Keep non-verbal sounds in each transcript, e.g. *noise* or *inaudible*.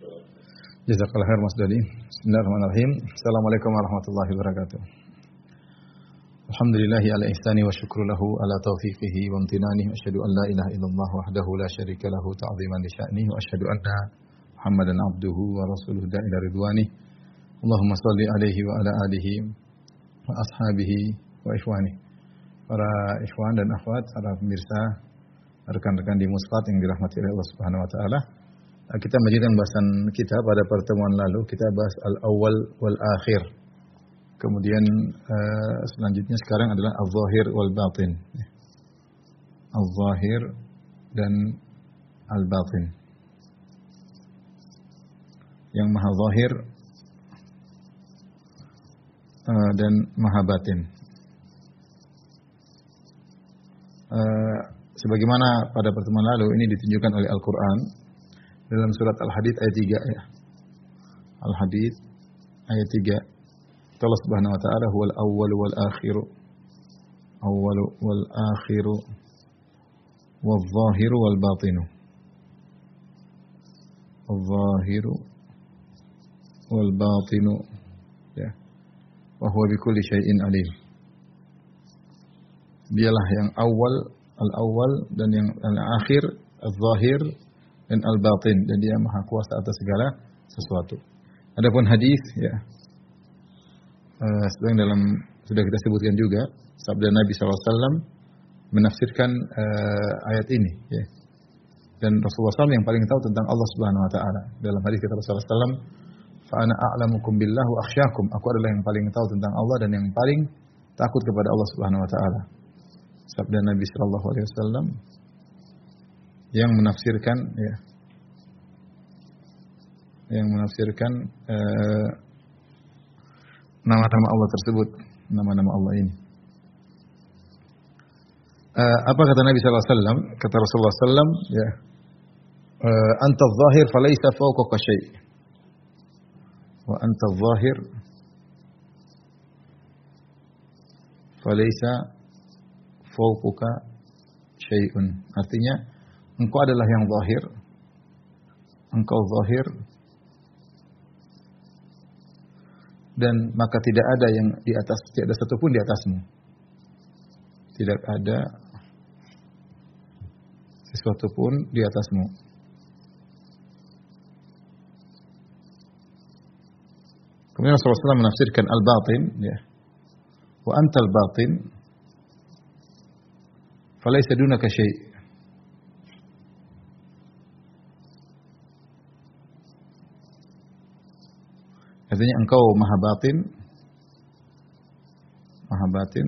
Jazakallah khair Mas Dadi. Bismillahirrahmanirrahim. Assalamualaikum warahmatullahi wabarakatuh. Alhamdulillah ala ihsani wa syukru lahu ala taufiqihi wa amtinani wa asyhadu an la ilaha illallah wahdahu la syarika lahu ta'ziman li sya'nihi wa asyhadu anna Muhammadan abduhu wa rasuluhu da ila ridwani. Allahumma salli alaihi wa ala alihi wa ashabihi wa ikhwani. Para ikhwan dan akhwat, para pemirsa, rekan-rekan di Musfat yang dirahmati oleh Allah Subhanahu wa taala. Kita melanjutkan bahasan kita pada pertemuan lalu kita bahas al-awwal wal akhir. Kemudian uh, selanjutnya sekarang adalah al-zahir wal batin. Al-zahir dan al-batin. Yang maha zahir uh, dan maha batin. Uh, sebagaimana pada pertemuan lalu ini ditunjukkan oleh Al-Qur'an dalam surat Al-Hadid ayat 3 ya. Al-Hadid ayat 3. Allah Subhanahu wa taala huwal awwal wal akhir. Awwal wal akhir wal zahir wal batin. Al-zahir wal batin. Ya. Wa huwa bikulli syai'in alim. Dialah yang awal, al-awwal dan yang al-akhir, al-zahir dan al-batin dan dia maha kuasa atas segala sesuatu. Adapun hadis ya uh, dalam sudah kita sebutkan juga sabda Nabi SAW menafsirkan uh, ayat ini ya. Dan Rasulullah SAW yang paling tahu tentang Allah Subhanahu wa taala. Dalam hadis kata Rasulullah SAW, "Fa ana a'lamukum billah wa akhsyakum." Aku adalah yang paling tahu tentang Allah dan yang paling takut kepada Allah Subhanahu wa taala. Sabda Nabi sallallahu alaihi wasallam yang menafsirkan ya yang menafsirkan uh, nama-nama Allah tersebut, nama-nama Allah ini. Uh, apa kata Nabi SAW? Kata Rasulullah SAW, ya, uh, anta zahir falaysa fawqaka syai' wa anta zahir falaysa fawqaka syai'un. Artinya, engkau adalah yang zahir, engkau zahir dan maka tidak ada yang di atas tidak ada satupun di atasmu. Tidak ada sesuatu pun di atasmu. Kemudian Rasulullah SAW menafsirkan al-batin, ya. Wa antal batin, falaysa dunaka syai'. Artinya engkau maha batin, maha batin,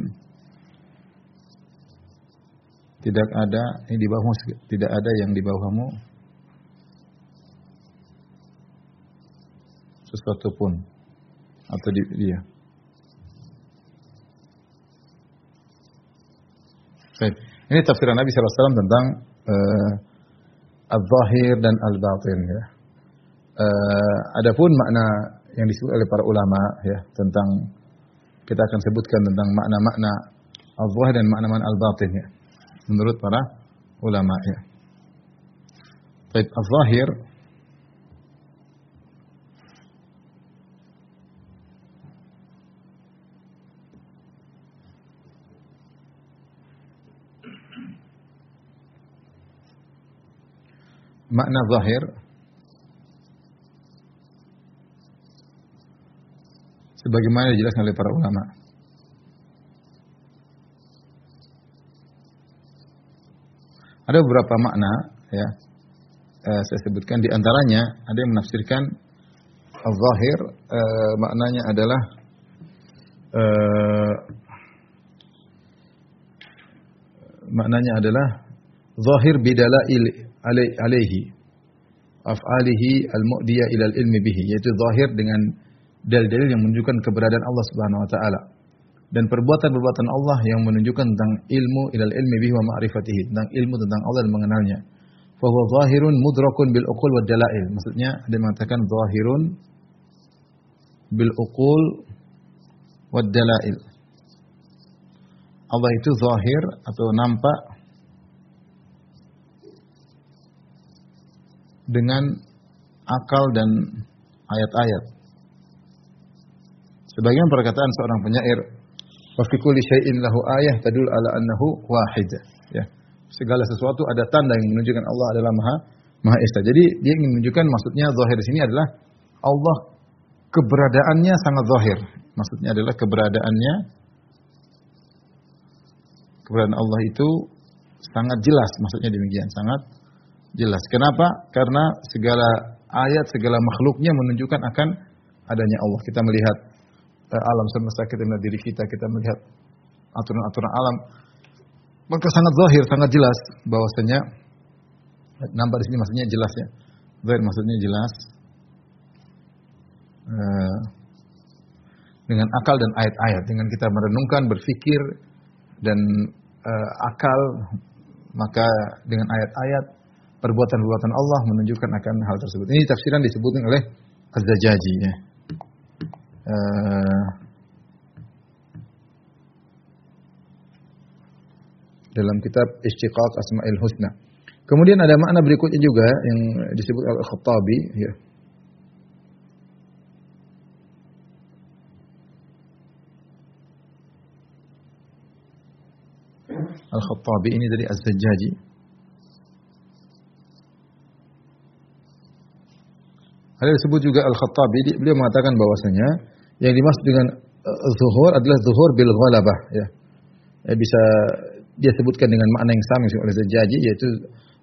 tidak ada yang di bawahmu, tidak ada yang di bawahmu sesuatu pun atau di dia. Baik. Ini tafsiran Nabi SAW tentang uh, al-zahir dan al-batin ya. Uh, adapun makna yang disebut oleh para ulama ya tentang kita akan sebutkan tentang makna-makna al-zahir dan makna-makna al-batin ya. Menurut para ulama ya. Baik, al-zahir makna zahir sebagaimana dijelaskan oleh para ulama. Ada beberapa makna ya. Eh, saya sebutkan di antaranya ada yang menafsirkan al-zahir eh, maknanya adalah eh, maknanya adalah zahir bidalail alaihi af'alihi al-mu'diyah ila al-ilmi bihi yaitu zahir dengan dalil-dalil yang menunjukkan keberadaan Allah Subhanahu wa taala dan perbuatan-perbuatan Allah yang menunjukkan tentang ilmu ilal ilmi bihi wa ma'rifatihi tentang ilmu tentang Allah dan mengenalnya. Fa huwa zahirun mudrakun bil uqul wad dalail. Maksudnya dia mengatakan zahirun bil uqul wad dalail. Allah itu zahir atau nampak dengan akal dan ayat-ayat. Sebagian perkataan seorang penyair, "Wa fi kulli syai'in lahu ayah tadul ala annahu wahid." Ya. Segala sesuatu ada tanda yang menunjukkan Allah adalah Maha Maha Esa. Jadi dia ingin menunjukkan maksudnya zahir di sini adalah Allah keberadaannya sangat zahir. Maksudnya adalah keberadaannya keberadaan Allah itu sangat jelas, maksudnya demikian, sangat jelas. Kenapa? Karena segala ayat, segala makhluknya menunjukkan akan adanya Allah. Kita melihat alam semesta, kita melihat diri kita, kita melihat aturan-aturan alam. Maka sangat zahir, sangat jelas bahwasanya nampak di sini maksudnya jelas ya. Zahir maksudnya jelas. Uh, dengan akal dan ayat-ayat, dengan kita merenungkan, berpikir dan uh, akal, maka dengan ayat-ayat perbuatan-perbuatan Allah menunjukkan akan hal tersebut. Ini tafsiran disebutkan oleh Az-Zajaji ya. Uh, dalam kitab Istiqaq Asma'il Husna. Kemudian ada makna berikutnya juga yang disebut Al-Khattabi ya. Al-Khattabi ini dari Az-Zajjaji. Ada disebut juga Al-Khattabi, beliau mengatakan bahwasanya yang dimaksud dengan uh, zuhur adalah zuhur bil ghalabah ya. ya. bisa dia sebutkan dengan makna yang sama oleh Zajjaji yaitu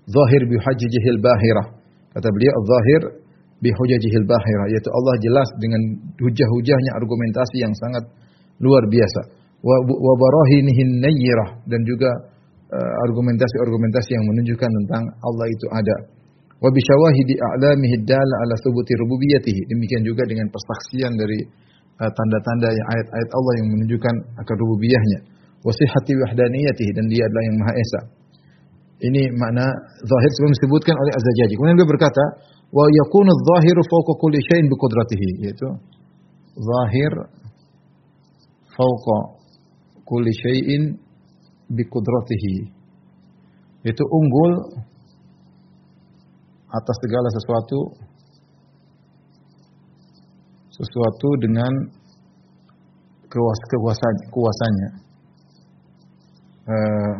zahir bi hajjihil bahirah. Kata beliau zahir bi hujjihil bahirah yaitu Allah jelas dengan hujah-hujahnya argumentasi yang sangat luar biasa wa barahinihin nayyirah dan juga uh, argumentasi-argumentasi yang menunjukkan tentang Allah itu ada. Wa bi syawahidi a'lamihi dalla ala thubuti rububiyyatihi. Demikian juga dengan persaksian dari tanda-tanda yang ayat-ayat Allah yang menunjukkan akan rububiyahnya. Wa sihhati wahdaniyatihi dan dia adalah yang Maha Esa. Ini makna zahir sebelum disebutkan oleh Az-Zajaji. Kemudian dia berkata, wa yakunu adh-dhahiru fawqa kulli syai'in bi qudratihi, yaitu zahir fawqa kulli syai'in biqudratihi. Itu unggul atas segala sesuatu sesuatu dengan kuas kuasanya. kuasanya. Uh,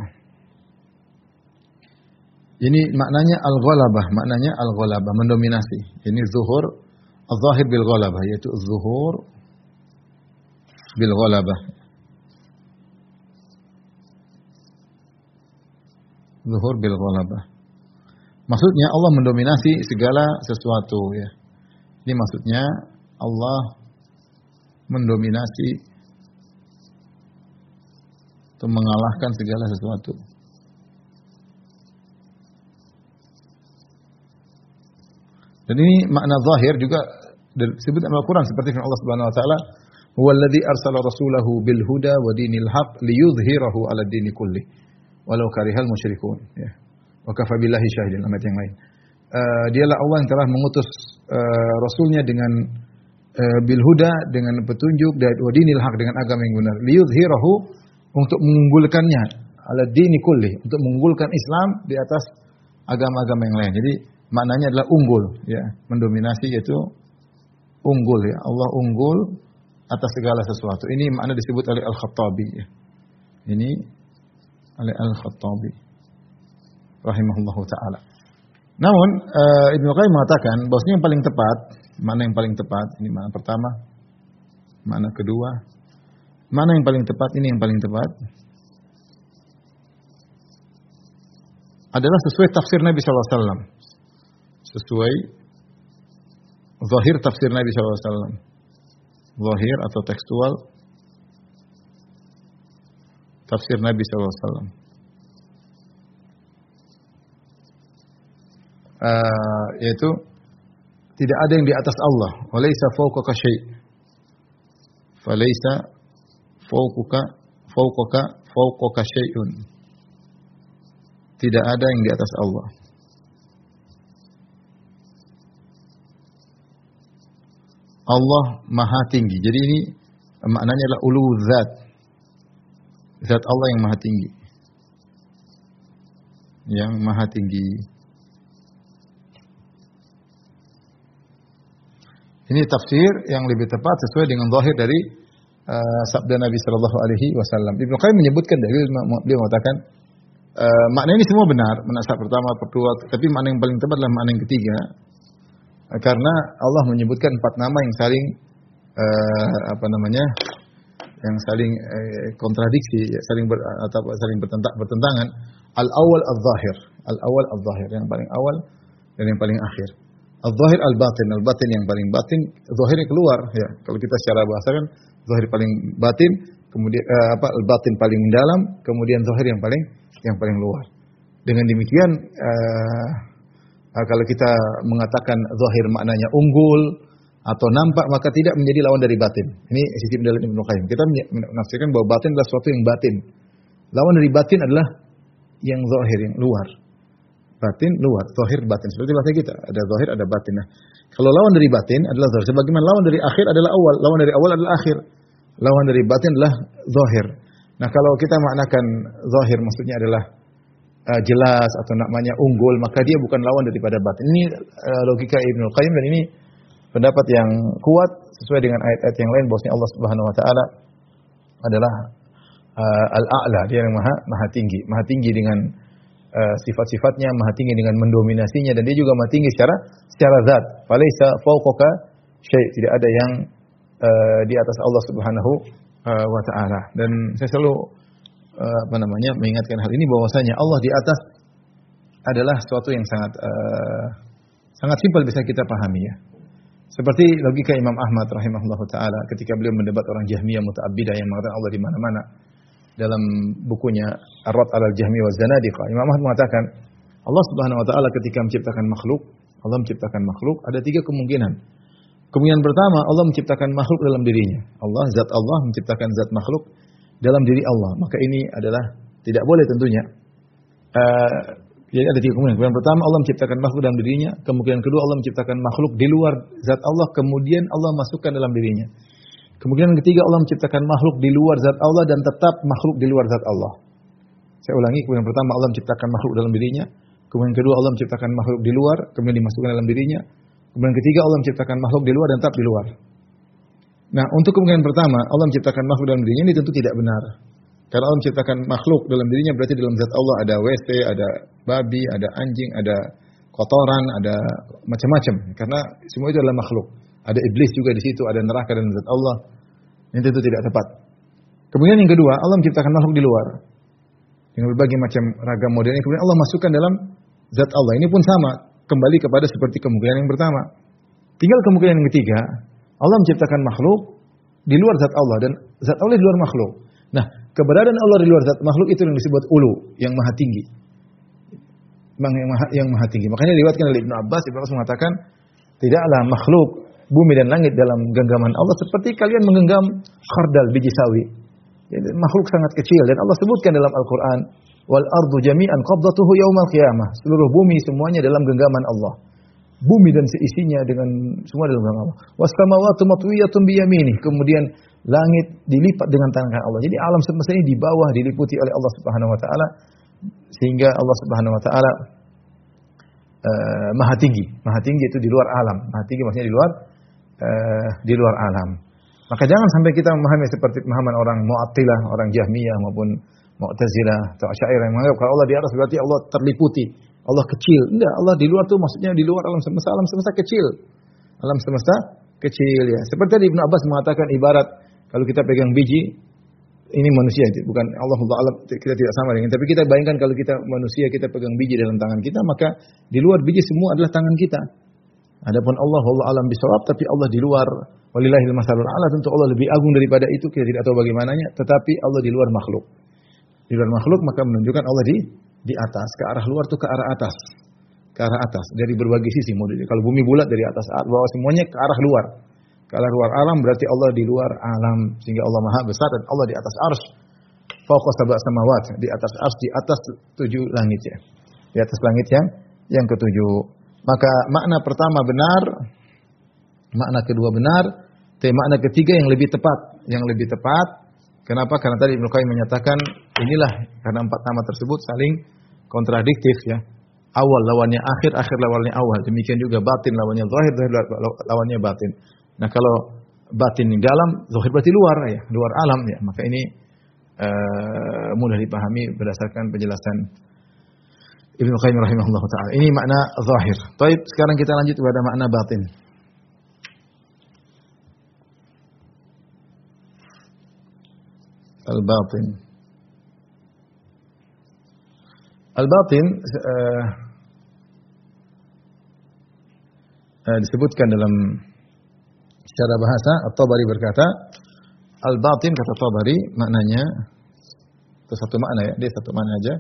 ini maknanya al-ghalabah, maknanya al-ghalabah, mendominasi. Ini zuhur, al-zahir bil ghalabah, yaitu zuhur bil ghalabah. zuhur bil ghalabah. Maksudnya Allah mendominasi segala sesuatu ya. Ini maksudnya Allah mendominasi untuk mengalahkan segala sesuatu. Dan ini makna zahir juga disebut dalam Al-Quran seperti firman Allah Subhanahu wa taala, "Huwallazi arsala rasulahu bil huda wa dinil haq liyudhhirahu 'ala dini kulli." walau karihal musyrikun ya. Wa kafabillahi syahidin ayat yang lain. Uh, dialah Allah yang telah mengutus uh, rasulnya dengan bil huda dengan petunjuk dan wadinil haq dengan agama yang benar. Liyudhhirahu untuk mengunggulkannya ala dini kulli, untuk mengunggulkan Islam di atas agama-agama yang lain. Jadi maknanya adalah unggul ya, mendominasi yaitu unggul ya. Allah unggul atas segala sesuatu. Ini makna disebut oleh Al-Khattabi ya. Ini oleh Al-Khattabi rahimahullahu taala. Namun uh, Ibnu Qayyim mengatakan bahwasanya yang paling tepat, mana yang paling tepat? Ini mana pertama, mana kedua, mana yang paling tepat? Ini yang paling tepat. Adalah sesuai tafsir Nabi SAW. Sesuai zahir tafsir Nabi SAW. Zahir atau tekstual tafsir Nabi SAW. Uh, yaitu tidak ada yang di atas Allah. Walaysa fawqaka syai'. Falaysa fawqaka fawqaka fawqaka syai'un. Tidak ada yang di atas Allah. Allah Maha Tinggi. Jadi ini maknanya adalah ulu zat. Zat Allah yang maha tinggi. Yang maha tinggi. Ini tafsir yang lebih tepat sesuai dengan zahir dari uh, sabda Nabi Shallallahu Alaihi Wasallam. Ibnu Qayyim menyebutkan dari beliau mengatakan uh, makna ini semua benar, menasab pertama, kedua, tapi makna yang paling tepat adalah makna yang ketiga. Uh, karena Allah menyebutkan empat nama yang saling uh, apa namanya yang saling kontradiksi, ya, saling ber, atau saling bertentang, bertentangan. Al awal al zahir, al awal al zahir yang paling awal dan yang paling akhir. Al zahir al batin, al batin yang paling batin, zahirnya keluar ya. Kalau kita secara bahasa kan zahir paling batin, kemudian uh, apa al batin paling dalam, kemudian zahir yang paling yang paling luar. Dengan demikian uh, uh, kalau kita mengatakan zahir maknanya unggul atau nampak maka tidak menjadi lawan dari batin. Ini sisi dalam Ibnu Qayyim. Kita menafsirkan bahwa batin adalah sesuatu yang batin. Lawan dari batin adalah yang zahir yang luar. Batin luar, zahir batin. Seperti bahasa kita, ada zahir, ada batin. Nah, kalau lawan dari batin adalah zahir. Sebagaimana lawan dari akhir adalah awal, lawan dari awal adalah akhir. Lawan dari batin adalah zahir. Nah, kalau kita maknakan zahir maksudnya adalah uh, jelas atau namanya unggul, maka dia bukan lawan daripada batin. Ini uh, logika Ibnu Qayyim dan ini pendapat yang kuat sesuai dengan ayat-ayat yang lain bahwasanya Allah Subhanahu wa taala adalah uh, al-a'la, dia yang maha maha tinggi, maha tinggi dengan uh, sifat-sifatnya, maha tinggi dengan mendominasinya dan dia juga maha tinggi secara secara zat. Falaisa fawqaka syai, tidak ada yang uh, di atas Allah Subhanahu uh, wa taala. Dan saya selalu uh, apa namanya mengingatkan hal ini bahwasanya Allah di atas adalah sesuatu yang sangat uh, sangat simpel bisa kita pahami ya. Seperti logika Imam Ahmad rahimahullah taala ketika beliau mendebat orang Jahmiyah mutaabbidah yang mengatakan Allah di mana-mana dalam bukunya Ar-Rad al Jahmiyah wa Zanadiqah. Imam Ahmad mengatakan Allah Subhanahu wa taala ketika menciptakan makhluk, Allah menciptakan makhluk ada tiga kemungkinan. Kemungkinan pertama Allah menciptakan makhluk dalam dirinya. Allah zat Allah menciptakan zat makhluk dalam diri Allah. Maka ini adalah tidak boleh tentunya. Uh, jadi ada tiga kemungkinan. Kemungkinan pertama Allah menciptakan makhluk dalam dirinya. Kemungkinan kedua Allah menciptakan makhluk di luar zat Allah. Kemudian Allah masukkan dalam dirinya. Kemungkinan ketiga Allah menciptakan makhluk di luar zat Allah dan tetap makhluk di luar zat Allah. Saya ulangi. Kemungkinan pertama Allah menciptakan makhluk dalam dirinya. Kemungkinan kedua Allah menciptakan makhluk di luar. Kemudian dimasukkan dalam dirinya. Kemudian ketiga Allah menciptakan makhluk di luar dan tetap di luar. Nah, untuk kemungkinan pertama Allah menciptakan makhluk dalam dirinya ini tentu tidak benar. Karena Allah menciptakan makhluk dalam dirinya berarti dalam zat Allah ada WC, ada babi, ada anjing, ada kotoran, ada macam-macam. Karena semua itu adalah makhluk. Ada iblis juga di situ, ada neraka dan zat Allah. Ini tentu tidak tepat. Kemudian yang kedua, Allah menciptakan makhluk di luar. Dengan berbagai macam ragam model ini. Kemudian Allah masukkan dalam zat Allah. Ini pun sama. Kembali kepada seperti kemungkinan yang pertama. Tinggal kemungkinan yang ketiga. Allah menciptakan makhluk di luar zat Allah. Dan zat Allah di luar makhluk. Nah, keberadaan Allah di luar zat makhluk itu yang disebut ulu, yang maha tinggi. Yang maha, yang maha tinggi. Makanya diriwayatkan oleh Ibnu Abbas, Ibnu Abbas mengatakan, tidaklah makhluk bumi dan langit dalam genggaman Allah seperti kalian menggenggam khardal biji sawi. Jadi, makhluk sangat kecil dan Allah sebutkan dalam Al-Qur'an, wal ardu jami'an qabdatuhu yaumal qiyamah. Seluruh bumi semuanya dalam genggaman Allah. Bumi dan seisinya dengan semua dalam genggaman Allah. Was samawati matwiyatun biyaminih. Kemudian langit dilipat dengan tangan Allah. Jadi alam semesta ini di bawah diliputi oleh Allah Subhanahu wa taala sehingga Allah Subhanahu wa taala uh, maha tinggi. Maha tinggi itu di luar alam. Maha tinggi maksudnya di luar uh, di luar alam. Maka jangan sampai kita memahami seperti pemahaman orang Mu'attilah, orang Jahmiyah maupun Mu'tazilah atau Asy'ariyah yang menganggap kalau Allah di atas berarti Allah terliputi. Allah kecil. Enggak, Allah di luar tuh maksudnya di luar alam semesta, alam semesta kecil. Alam semesta kecil ya. Seperti tadi Ibnu Abbas mengatakan ibarat kalau kita pegang biji, ini manusia bukan Allah alam kita tidak sama dengan tapi kita bayangkan kalau kita manusia kita pegang biji dalam tangan kita maka di luar biji semua adalah tangan kita adapun Allah Allah alam bisawab tapi Allah di luar walillahil masalul ala tentu Allah lebih agung daripada itu kita tidak tahu bagaimananya tetapi Allah di luar makhluk di luar makhluk maka menunjukkan Allah di di atas ke arah luar tuh ke arah atas ke arah atas dari berbagai sisi kalau bumi bulat dari atas bawah semuanya ke arah luar kalau luar alam berarti Allah di luar alam sehingga Allah Maha besar dan Allah di atas ars. Fauqa sab'a samawat, di atas ars di atas tujuh langit ya. Di atas langit yang yang ketujuh. Maka makna pertama benar, makna kedua benar, tapi makna ketiga yang lebih tepat, yang lebih tepat. Kenapa? Karena tadi Ibnu Qayyim menyatakan inilah karena empat nama tersebut saling kontradiktif ya. Awal lawannya akhir, akhir lawannya awal. Demikian juga batin lawannya zahir, zahir lawannya batin. Nah kalau batin dalam, zahir berarti luar ya, luar alam ya. Maka ini uh, mudah dipahami berdasarkan penjelasan Ibnu Qayyim rahimahullah taala. Ini makna zahir. Baik, sekarang kita lanjut kepada makna batin. Al-batin. Al-batin uh, uh, disebutkan dalam secara bahasa At-Tabari berkata Al-batin kata Tabari maknanya itu satu makna ya, dia satu makna aja.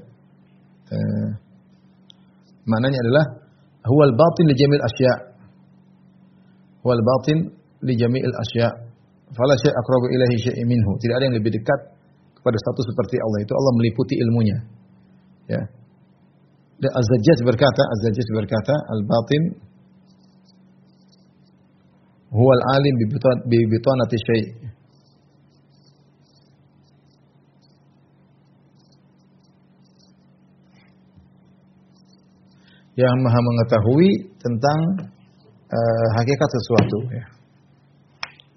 Uh, maknanya adalah huwal batin li jamil asya. Huwal batin li jamil asya. Fala syai' aqrabu ilahi syai'in minhu. Tidak ada yang lebih dekat kepada satu seperti Allah itu Allah meliputi ilmunya. Ya. Dan Az-Zajjaj berkata, Az-Zajjaj berkata, al-batin huwa al-alim bi bitanati syai'. Yang maha mengetahui tentang uh, hakikat sesuatu ya.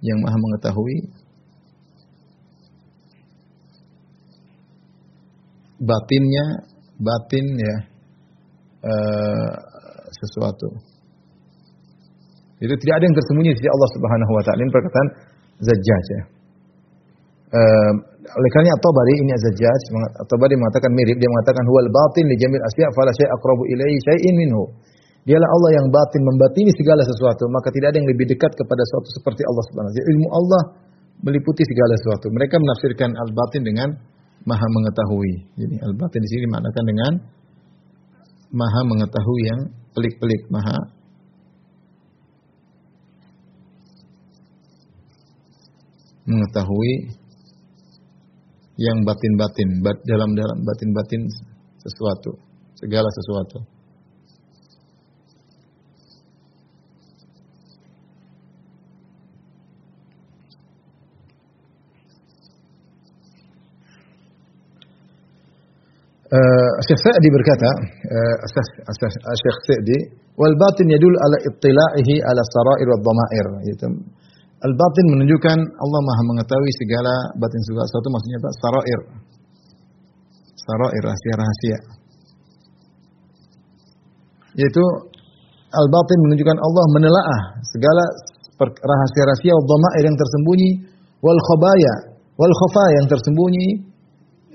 Yang maha mengetahui batinnya, batin ya uh, sesuatu. Itu tidak ada yang tersembunyi di Allah Subhanahu wa taala. Ini perkataan Zajjaj ya. Oleh karena At-Tabari ini Zajjaj, At-Tabari mengatakan mirip dia mengatakan huwal batin li jamil asya fala syai' aqrabu ilaihi syai'in minhu. Dialah Allah yang batin membatini segala sesuatu, maka tidak ada yang lebih dekat kepada sesuatu seperti Allah Subhanahu wa taala. Ilmu Allah meliputi segala sesuatu. Mereka menafsirkan al-batin dengan maha mengetahui. Jadi al-batin di sini dimaknakan dengan maha mengetahui yang pelik-pelik, maha mengetahui yang batin-batin, dalam dalam batin-batin sesuatu, segala sesuatu. Uh, Syekh Sa'di berkata, uh, Syekh Sa'di, wal batin yadul ala ittila'ihi ala sarair wa dhamair. Yaitu, al batin menunjukkan Allah Maha mengetahui segala batin segala sesuatu maksudnya apa? Sarair. Sarair rahasia-rahasia. Yaitu al batin menunjukkan Allah menelaah segala rahasia-rahasia wa dhamair yang tersembunyi wal khabaya wal khafa yang tersembunyi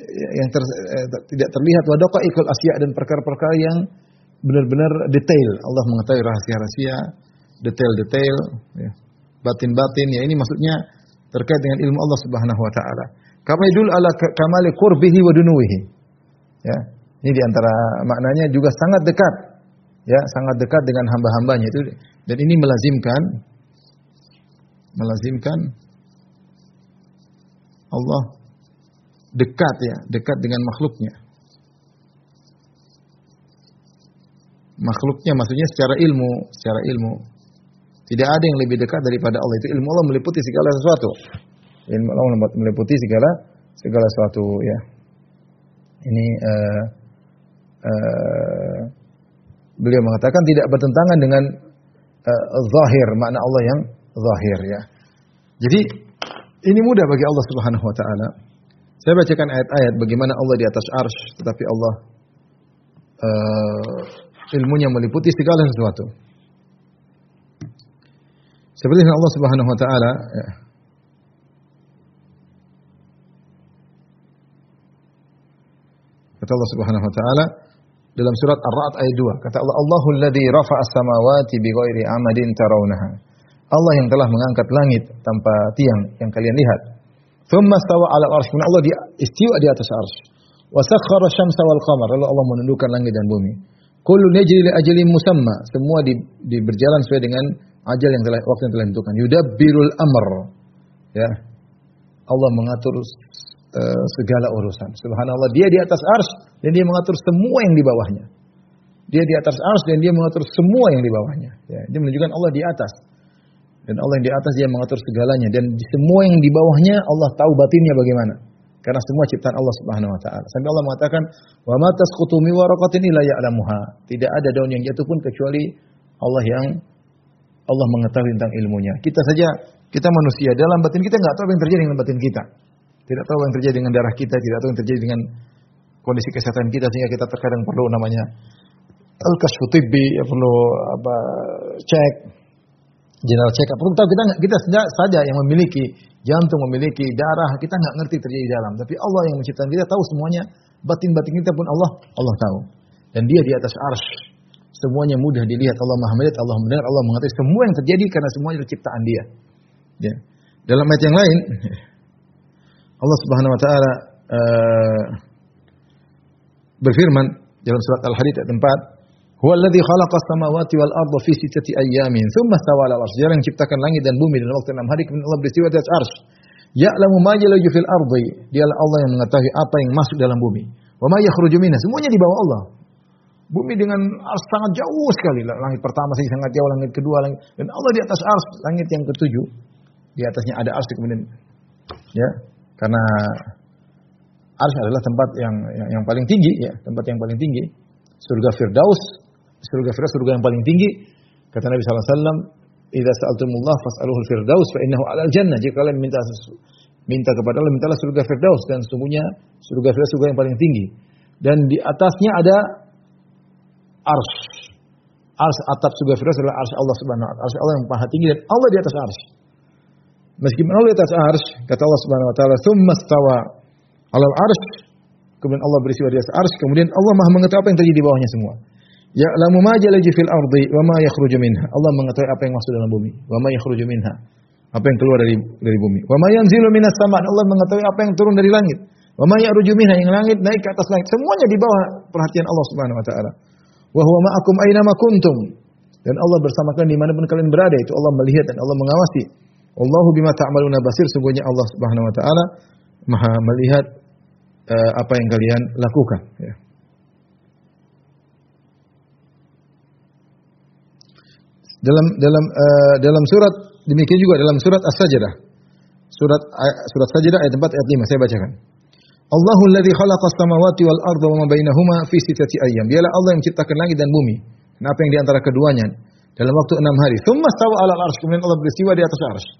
yang ter, eh, tidak terlihat wadaka ikul asya dan perkara-perkara yang benar-benar detail. Allah mengetahui rahasia-rahasia, detail-detail, ya. Batin-batin. Ya ini maksudnya terkait dengan ilmu Allah Subhanahu wa taala. Kama idul ala kamali qurbihi wa dunuwihi. Ya. Ini di antara maknanya juga sangat dekat. Ya, sangat dekat dengan hamba-hambanya itu dan ini melazimkan melazimkan Allah dekat ya, dekat dengan makhluknya. Makhluknya maksudnya secara ilmu, secara ilmu. Tidak ada yang lebih dekat daripada Allah. Itu ilmu Allah meliputi segala sesuatu. Ilmu Allah meliputi segala segala sesuatu ya. Ini uh, uh, beliau mengatakan tidak bertentangan dengan uh, zahir, makna Allah yang zahir ya. Jadi ini mudah bagi Allah Subhanahu wa taala saya bacakan ayat-ayat bagaimana Allah di atas arsh, tetapi Allah uh, ilmunya meliputi segala sesuatu. Seperti Allah Subhanahu wa taala ya. Kata Allah Subhanahu wa taala dalam surat Ar-Ra'd ayat 2, kata Allah Allahu alladzi rafa'a as-samawati bighairi amadin tarawunaha. Allah yang telah mengangkat langit tanpa tiang yang kalian lihat. Thumma stawa ala arsh. Allah di, istiwa di atas arsh. Wa sakhara syamsa wal qamar. Lalu Allah menundukkan langit dan bumi. Kullu yajri li ajalin musamma. Semua di, di berjalan sesuai dengan ajal yang telah waktu yang telah ditentukan. Yudabbirul amr. Ya. Allah mengatur uh, segala urusan. Subhanallah, dia di atas ars dan dia mengatur semua yang di bawahnya. Dia di atas ars dan dia mengatur semua yang di bawahnya. Ya, dia menunjukkan Allah di atas. Dan Allah yang di atas dia mengatur segalanya dan semua yang di bawahnya Allah tahu batinnya bagaimana. Karena semua ciptaan Allah Subhanahu wa taala. Sampai Allah mengatakan, "Wa ma tasqutu min waraqatin illa ya'lamuha." Tidak ada daun yang jatuh pun kecuali Allah yang Allah mengetahui tentang ilmunya. Kita saja, kita manusia, dalam batin kita nggak tahu apa yang terjadi dengan batin kita. Tidak tahu apa yang terjadi dengan darah kita, tidak tahu yang terjadi dengan kondisi kesehatan kita sehingga kita terkadang perlu namanya al-kasfu ya perlu apa cek general check up. Tahu kita kita saja yang memiliki jantung, memiliki darah, kita nggak ngerti terjadi di dalam. Tapi Allah yang menciptakan kita tahu semuanya, batin-batin kita pun Allah Allah tahu. Dan dia di atas arsh. Semuanya mudah dilihat. Allah Maha melihat, Allah mendengar, Allah mengetahui semua yang terjadi karena semuanya ciptaan dia. Ya. Dalam ayat yang lain, *laughs* Allah Subhanahu wa taala uh, berfirman dalam surat Al-Hadid ayat 4, Huwa alladhi khalaqa samawati wal arda fi sittati ayyamin, thumma stawa 'ala al-'arsy. Dia yang menciptakan langit dan bumi dalam waktu enam hari kemudian Allah beristiwa di atas arsy. Ya'lamu ma yalaju fil ardi. Dialah Allah yang mengetahui apa yang masuk dalam bumi. Wa ma yakhruju minha. Semuanya di bawah Allah. Bumi dengan ars sangat jauh sekali. Langit pertama sih sangat jauh, langit kedua, langit dan Allah di atas ars, langit yang ketujuh. Di atasnya ada ars kemudian ya, karena ars adalah tempat yang, yang yang paling tinggi ya, tempat yang paling tinggi. Surga Firdaus, surga Firdaus surga yang paling tinggi. Kata Nabi wasallam, "Idza sa'altumullah fas'aluhu firdaus fa innahu 'alal jannah." Jika kalian minta minta kepada Allah, mintalah surga Firdaus dan sesungguhnya surga Firdaus surga yang paling tinggi. Dan di atasnya ada ars. Ars atap surga Firdaus adalah ars Allah Subhanahu wa taala. Ars Allah yang maha tinggi dan Allah di atas ars. Meskipun Allah di atas ars, kata Allah Subhanahu wa taala, "Tsumma stawa 'alal ars." Kemudian Allah berisiwa di atas ars, kemudian Allah Maha mengetahui apa yang terjadi di bawahnya semua. Ya'lamu ma jalaju fil ardi wa ma yakhruju minha. Allah mengetahui apa yang masuk dalam bumi, wa ma yakhruju minha. Apa yang keluar dari dari bumi. Wa ma yanzilu minas sama. Allah mengetahui apa yang turun dari langit. Wa ma ya'ruju minha yang langit naik ke atas langit. Semuanya di bawah perhatian Allah Subhanahu wa taala wa huwa ma'akum aina ma kuntum. Dan Allah bersama kalian di mana pun kalian berada. Itu Allah melihat dan Allah mengawasi. Allahu bima ta'maluna basir. Sungguhnya Allah Subhanahu wa taala Maha melihat uh, apa yang kalian lakukan, ya. Dalam dalam uh, dalam surat demikian juga dalam surat As-Sajdah. Surat surat Sajdah ayat 4 ayat 5 saya bacakan. Allahu alladhi khalaqas samawati wal arda wa ma bainahuma fi sittati ayyam. Dialah Allah yang menciptakan langit dan bumi. Dan apa yang di antara keduanya dalam waktu enam hari. Tsumma stawa 'ala al-'arsy. Kemudian Allah beristiwa di atas arsy.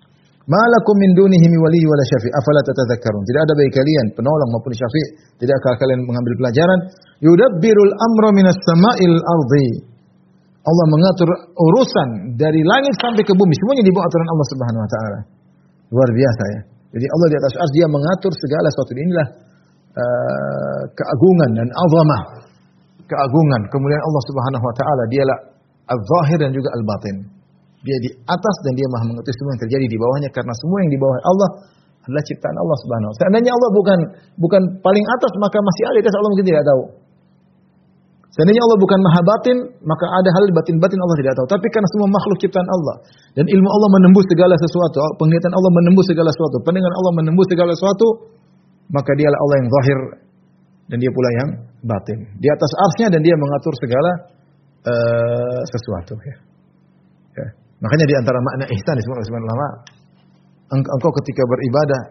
Malakum min dunihi min wali wala syafi. Afala tatadzakkarun. Tidak ada bagi kalian penolong maupun syafi. Tidakkah kalian mengambil pelajaran? Yudabbirul amra minas sama'il ardi. Allah mengatur urusan dari langit sampai ke bumi. Semuanya di bawah aturan Allah Subhanahu wa taala. Luar biasa ya. Jadi Allah di atas ars dia mengatur segala sesuatu. Inilah uh, keagungan dan azamah. Keagungan. Kemuliaan Allah Subhanahu wa taala dialah al-zahir dan juga al-batin. Dia di atas dan dia Maha mengetahui semua yang terjadi di bawahnya karena semua yang di bawah Allah adalah ciptaan Allah Subhanahu wa taala. Seandainya Allah bukan bukan paling atas maka masih ada di atas Allah mungkin tidak tahu. Seandainya Allah bukan maha batin, maka ada hal batin-batin Allah tidak tahu. Tapi karena semua makhluk ciptaan Allah. Dan ilmu Allah menembus segala sesuatu. Penglihatan Allah menembus segala sesuatu. Pendengaran Allah menembus segala sesuatu. Maka dialah Allah yang zahir. Dan dia pula yang batin. Di atas arsnya dan dia mengatur segala uh, sesuatu. Ya. Ya. Makanya di antara makna ihsan disebut oleh ulama. Engkau ketika beribadah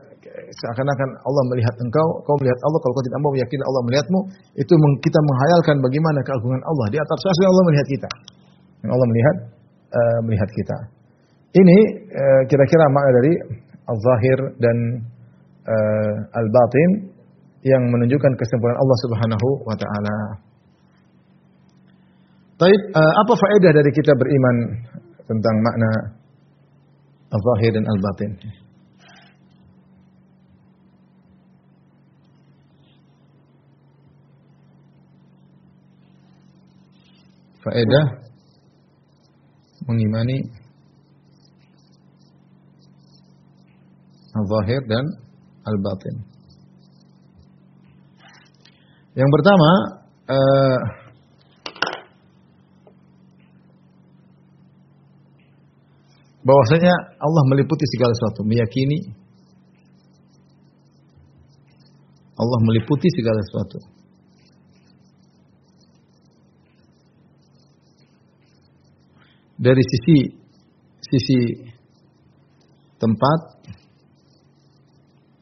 seakan-akan Allah melihat engkau, kau melihat Allah. Kalau kau tidak mau meyakini Allah melihatmu, itu kita menghayalkan bagaimana keagungan Allah. Di atas sana Allah melihat kita. Dan Allah melihat uh, melihat kita. Ini uh, kira-kira makna dari al-zahir dan uh, al-batin yang menunjukkan kesempurnaan Allah Subhanahu wa taala. Baik, uh, apa faedah dari kita beriman tentang makna al-zahir dan al-batin? faedah mengimani al-zahir dan al-batin. Yang pertama, uh, bahwasanya Allah meliputi segala sesuatu, meyakini Allah meliputi segala sesuatu. dari sisi sisi tempat,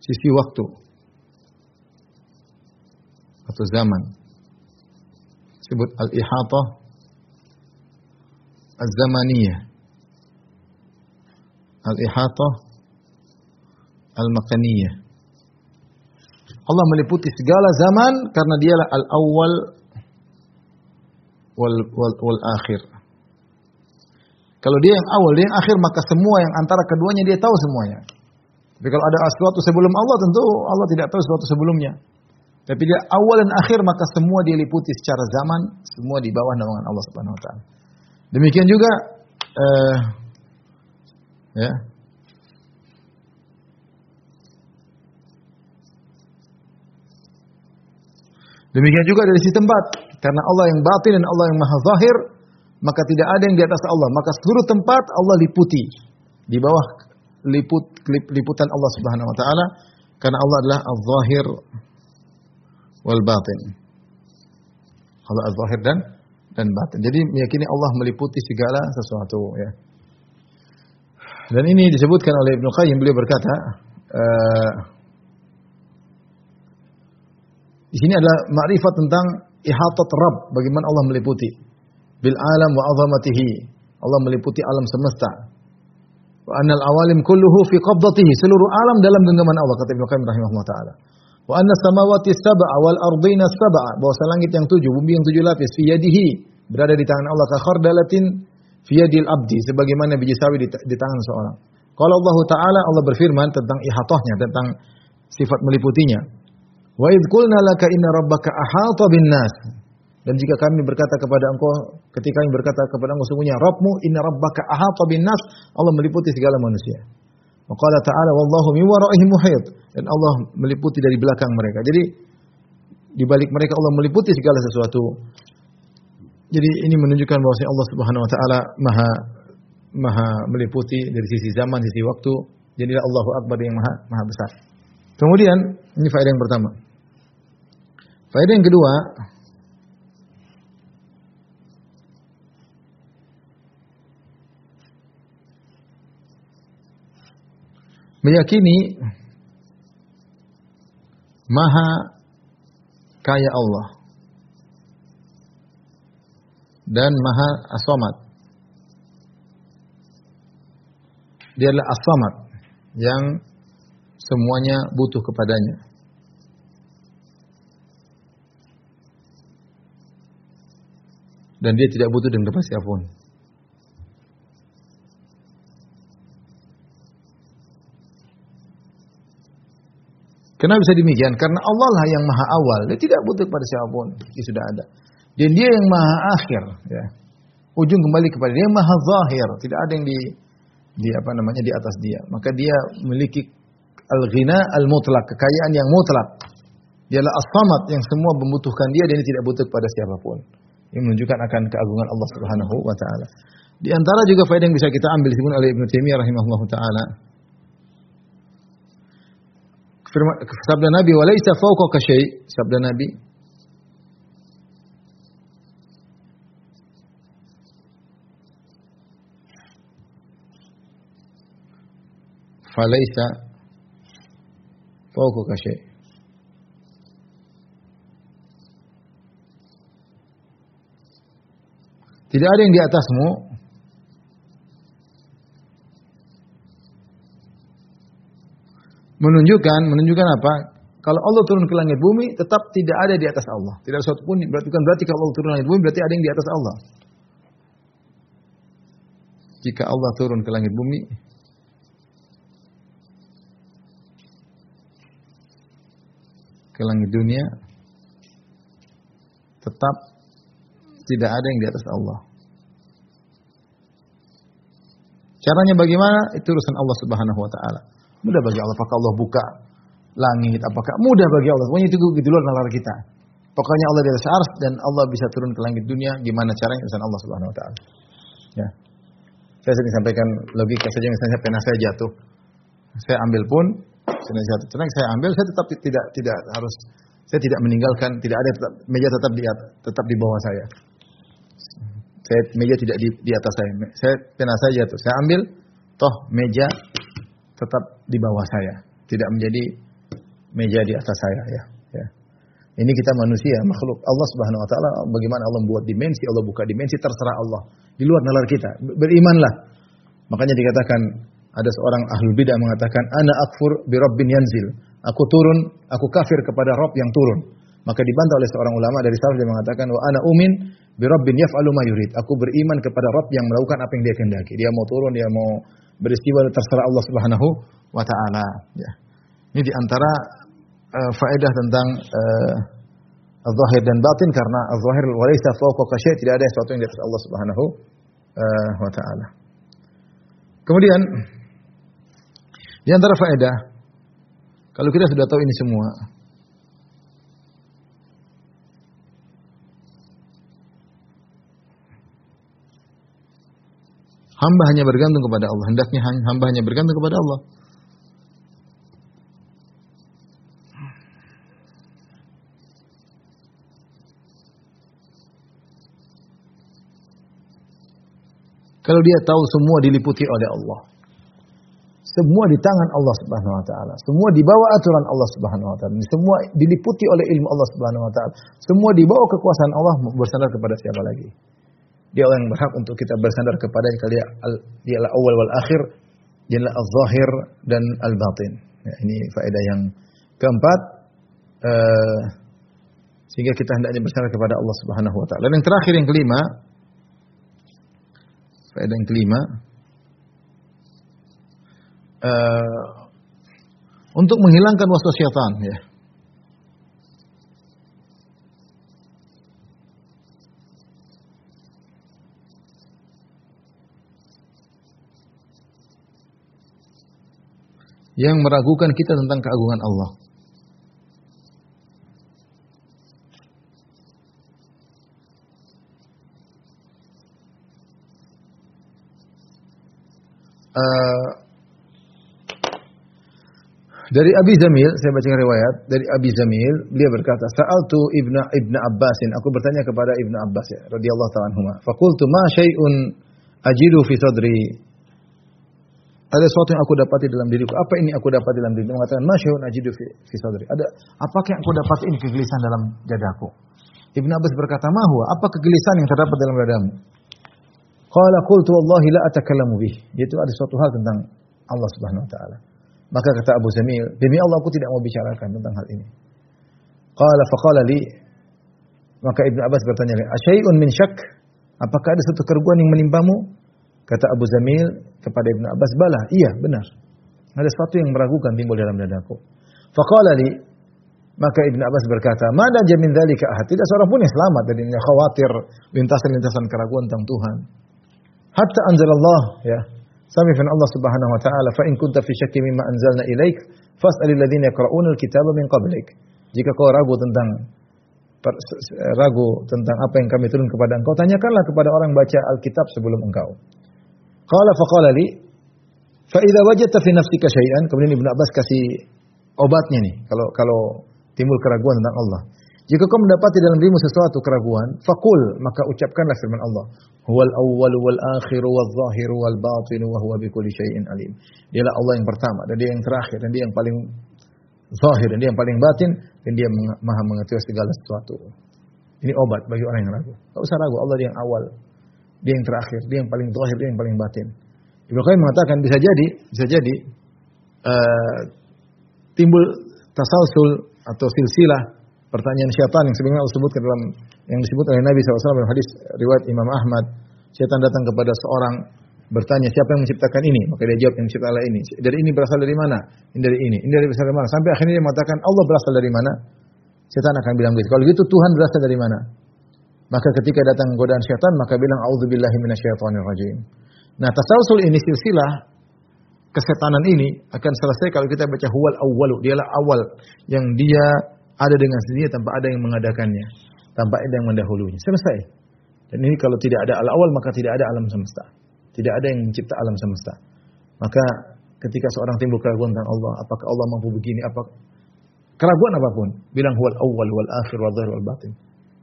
sisi waktu atau zaman. Sebut al-ihatah az-zamaniyah. al-ihatah al-makaniyah. Allah meliputi segala zaman karena dialah al-awwal wal, wal, wal akhir. Kalau dia yang awal, dia yang akhir, maka semua yang antara keduanya dia tahu semuanya. Tapi kalau ada sesuatu sebelum Allah, tentu Allah tidak tahu sesuatu sebelumnya. Tapi dia awal dan akhir, maka semua dia liputi secara zaman, semua di bawah naungan Allah Subhanahu Wa Taala. Demikian juga, uh, ya, Demikian juga dari sisi tempat. Karena Allah yang batin dan Allah yang maha zahir, maka tidak ada yang di atas Allah. Maka seluruh tempat Allah liputi. Di bawah liput liputan Allah Subhanahu wa taala karena Allah adalah az-zahir wal batin. Allah az-zahir dan dan batin. Jadi meyakini Allah meliputi segala sesuatu ya. Dan ini disebutkan oleh Ibnu Qayyim beliau berkata, uh, di sini adalah makrifat tentang ihatat Rabb, bagaimana Allah meliputi bil alam wa azamatihi. Allah meliputi alam semesta. Wa annal awalim kulluhu fi qabdatihi. Seluruh alam dalam genggaman Allah kata Ibnu Qayyim rahimahullah taala. Wa anna samawati sab'a wal ardina sab'a. Bahwa langit yang tujuh, bumi yang tujuh lapis fi yadihi berada di tangan Allah ka khardalatin fi yadil abdi sebagaimana biji sawi di, di tangan seorang. Kalau Allah taala Allah berfirman tentang ihatahnya, tentang sifat meliputinya. Wa idh qulna laka inna rabbaka ahata bin nas. Dan jika kami berkata kepada engkau, ketika kami berkata kepada engkau sungguhnya Rabbmu inna rabbaka ahata bin nas, Allah meliputi segala manusia. Maqala ta'ala wallahu min waraihim muhit. Dan Allah meliputi dari belakang mereka. Jadi di balik mereka Allah meliputi segala sesuatu. Jadi ini menunjukkan bahwa Allah Subhanahu wa taala Maha Maha meliputi dari sisi zaman, sisi waktu. Jadilah Allahu Akbar yang Maha Maha besar. Kemudian ini faedah yang pertama. Faedah yang kedua, meyakini maha kaya Allah dan maha asomat. Dia adalah asomat yang semuanya butuh kepadanya. dan dia tidak butuh dengan kepada siapa pun. Kenapa bisa demikian? Karena Allah lah yang maha awal, dia tidak butuh kepada siapa pun, dia sudah ada. Dan dia yang maha akhir, ya. Ujung kembali kepada dia yang maha zahir, tidak ada yang di di apa namanya di atas dia. Maka dia memiliki al-ghina al-mutlak, kekayaan yang mutlak. Dialah as-samad yang semua membutuhkan dia dan dia tidak butuh kepada siapa pun. Ini menunjukkan akan keagungan Allah Subhanahu wa taala. Di antara juga faedah yang bisa kita ambil disebut oleh Ibnu Taimiyah rahimahullah taala. Sabda Nabi, "Walaisa fawqaka syai'." Sabda Nabi, falaisa fawqaka syai'. Tidak ada yang di atasmu menunjukkan menunjukkan apa? Kalau Allah turun ke langit bumi tetap tidak ada di atas Allah. Tidak ada sesuatu pun berarti kan berarti kalau Allah turun ke langit bumi berarti ada yang di atas Allah. Jika Allah turun ke langit bumi ke langit dunia tetap tidak ada yang di atas Allah. Caranya bagaimana? Itu urusan Allah Subhanahu wa taala. Mudah bagi Allah apakah Allah buka langit apakah mudah bagi Allah. Pokoknya itu di luar nalar kita. Pokoknya Allah di atas ars dan Allah bisa turun ke langit dunia gimana caranya urusan Allah Subhanahu wa taala. Ya. Saya sering sampaikan logika saja misalnya pena saya jatuh. Saya ambil pun pena jatuh. Tenang saya ambil saya tetap tidak tidak harus saya tidak meninggalkan, tidak ada tetap, meja tetap di tetap di bawah saya. Saya meja tidak di, di atas saya. Saya pena saja tuh. Saya ambil, toh meja tetap di bawah saya, tidak menjadi meja di atas saya ya. ya. Ini kita manusia, makhluk Allah Subhanahu wa taala bagaimana Allah membuat dimensi, Allah buka dimensi terserah Allah. Di luar nalar kita. Berimanlah. Makanya dikatakan Ada seorang ahli bidah mengatakan, "Ana akfur bi rabbin yanzil." Aku turun, aku kafir kepada Rabb yang turun. Maka dibantah oleh seorang ulama dari salaf yang mengatakan, "Wa ana umin bi rabbin yaf'alu ma yurid." Aku beriman kepada Rabb yang melakukan apa yang Dia kehendaki. Dia mau turun, dia mau beristiwa terserah Allah Subhanahu wa taala, ya. Ini di antara uh, faedah tentang uh, zahir dan batin karena zahir walaysa fawqa syai' tidak ada sesuatu yang di atas Allah Subhanahu uh, wa taala. Kemudian di antara faedah kalau kita sudah tahu ini semua Hamba hanya bergantung kepada Allah. Hendaknya hamba hanya bergantung kepada Allah. Kalau dia tahu semua diliputi oleh Allah. Semua di tangan Allah Subhanahu wa taala. Semua di bawah aturan Allah Subhanahu wa taala. Semua diliputi oleh ilmu Allah Subhanahu wa taala. Semua di bawah kekuasaan Allah bersandar kepada siapa lagi? Dia orang yang berhak untuk kita bersandar kepada dia adalah awal wal akhir, dia adalah al-zahir dan al-batin. Ya, ini faedah yang keempat uh, sehingga kita hendaknya bersandar kepada Allah Subhanahu wa taala. Dan yang terakhir yang kelima, Faedah yang kelima, uh, untuk menghilangkan waswas syaitan ya. Yang meragukan kita tentang keagungan Allah. uh, dari Abi Zamil, saya baca riwayat dari Abi Zamil, beliau berkata, "Sa'altu Ibnu Ibnu Abbasin, aku bertanya kepada Ibnu Abbas ya, radhiyallahu ta'ala anhu. Faqultu ma syai'un ajidu fi sadri?" Ada sesuatu yang aku dapati dalam diriku. Apa ini aku dapat dalam diriku? Mengatakan, "Ma syai'un ajidu fi, fi sadri?" Ada apakah yang aku dapat ini kegelisahan dalam dadaku? Ibnu Abbas berkata, "Ma huwa? Apa kegelisahan yang terdapat dalam dadamu?" Qala qultu wallahi la atakallamu bih. Itu ada suatu hal tentang Allah Subhanahu wa taala. Maka kata Abu Zamil, demi Allah aku tidak mau bicarakan tentang hal ini. Qala faqala li maka Ibnu Abbas bertanya, "Asyai'un min syak?" Apakah ada satu keraguan yang menimpamu? Kata Abu Zamil kepada Ibnu Abbas, "Bala, iya, benar. Ada sesuatu yang meragukan timbul dalam dadaku." Faqala li maka Ibnu Abbas berkata, "Mana jamin dzalika ahad?" Tidak seorang pun yang selamat dari khawatir lintasan-lintasan keraguan tentang Tuhan. Hatta anzalallah ya. Sampai firman Allah Subhanahu wa taala, "Fa in kunta fi syakki mimma anzalna ilaik, fas'alil ladzina yaqra'una al-kitaba min qablik." Jika kau ragu tentang ragu tentang apa yang kami turun kepada engkau, tanyakanlah kepada orang baca Alkitab sebelum engkau. Qala fa qala li fa idza wajadta fi nafsika syai'an, kemudian Ibnu Abbas kasih obatnya nih kalau kalau timbul keraguan tentang Allah. Jika kau mendapati dalam dirimu sesuatu keraguan, fakul maka ucapkanlah firman Allah. Huwal awwal wal akhir wal zahir wal batin wa huwa bikulli syai'in alim. Dialah Allah yang pertama dan dia yang terakhir dan dia yang paling zahir dan dia yang paling batin dan dia maha mengetahui segala sesuatu. Ini obat bagi orang yang ragu. Tak usah ragu, Allah yang awal, dia yang terakhir, dia yang paling zahir, dia yang paling batin. Ibnu Qayyim mengatakan bisa jadi, bisa jadi uh, timbul tasalsul atau silsilah pertanyaan syaitan yang sebagaimana Allah sebutkan dalam yang disebut oleh Nabi SAW dalam hadis riwayat Imam Ahmad. Syaitan datang kepada seorang bertanya siapa yang menciptakan ini? Maka dia jawab yang menciptakan ini. Dari ini berasal dari mana? Ini dari ini. Ini dari berasal dari mana? Sampai akhirnya dia mengatakan Allah berasal dari mana? Syaitan akan bilang begitu. Kalau gitu Tuhan berasal dari mana maka ketika datang godaan syaitan maka bilang auzubillahi minasyaitonirrajim nah tasalsul ini silsilah kesetanan ini akan selesai kalau kita baca huwal awwalu dialah awal yang dia ada dengan sendirinya tanpa ada yang mengadakannya, tanpa ada yang mendahulunya. Selesai. Dan ini kalau tidak ada al-awal maka tidak ada alam semesta. Tidak ada yang mencipta alam semesta. Maka ketika seorang timbul keraguan tentang Allah, apakah Allah mampu begini, apa keraguan apa pun, bilang huwal awal wal akhir wal zahir wal batin.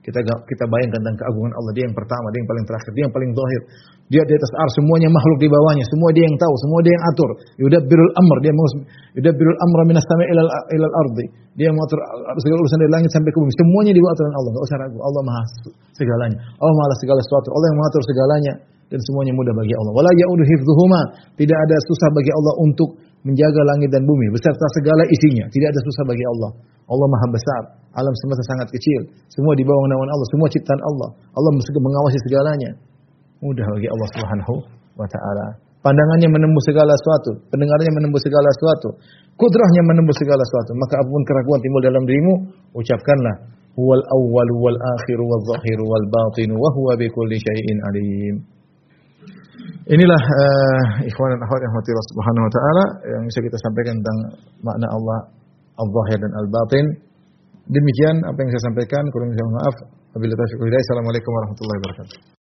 Kita kita bayangkan tentang keagungan Allah, dia yang pertama, dia yang paling terakhir, dia yang paling zahir. Dia di atas ar, semuanya makhluk di bawahnya, semua dia yang tahu, semua dia yang atur. Yudabbirul amr, dia mau yudabbirul amra minas sama ilal ilal ardi. Dia mengatur segala urusan dari langit sampai ke bumi. Semuanya di bawah aturan Allah, enggak usah ragu. Allah Maha segalanya. Allah Maha segala sesuatu. Allah yang mengatur segalanya. dan semuanya mudah bagi Allah. Wala ya'udu hifdzuhuma. Tidak ada susah bagi Allah untuk menjaga langit dan bumi beserta segala isinya. Tidak ada susah bagi Allah. Allah Maha besar. Alam semesta sangat kecil. Semua di bawah naungan Allah, semua ciptaan Allah. Allah mengawasi segalanya. Mudah bagi Allah Subhanahu wa taala. Pandangannya menembus segala sesuatu, pendengarannya menembus segala sesuatu, kudrahnya menembus segala sesuatu. Maka apa pun keraguan timbul dalam dirimu, ucapkanlah huwal awwal wal akhir wal zahir wal batin wa huwa bi kulli syai'in alim. Inilah uh, ikhwan dan akhwat yang Allah Subhanahu wa taala yang bisa kita sampaikan tentang makna Allah al-zahir dan al-batin. Demikian apa yang saya sampaikan, kurang saya maaf. Assalamualaikum warahmatullahi wabarakatuh.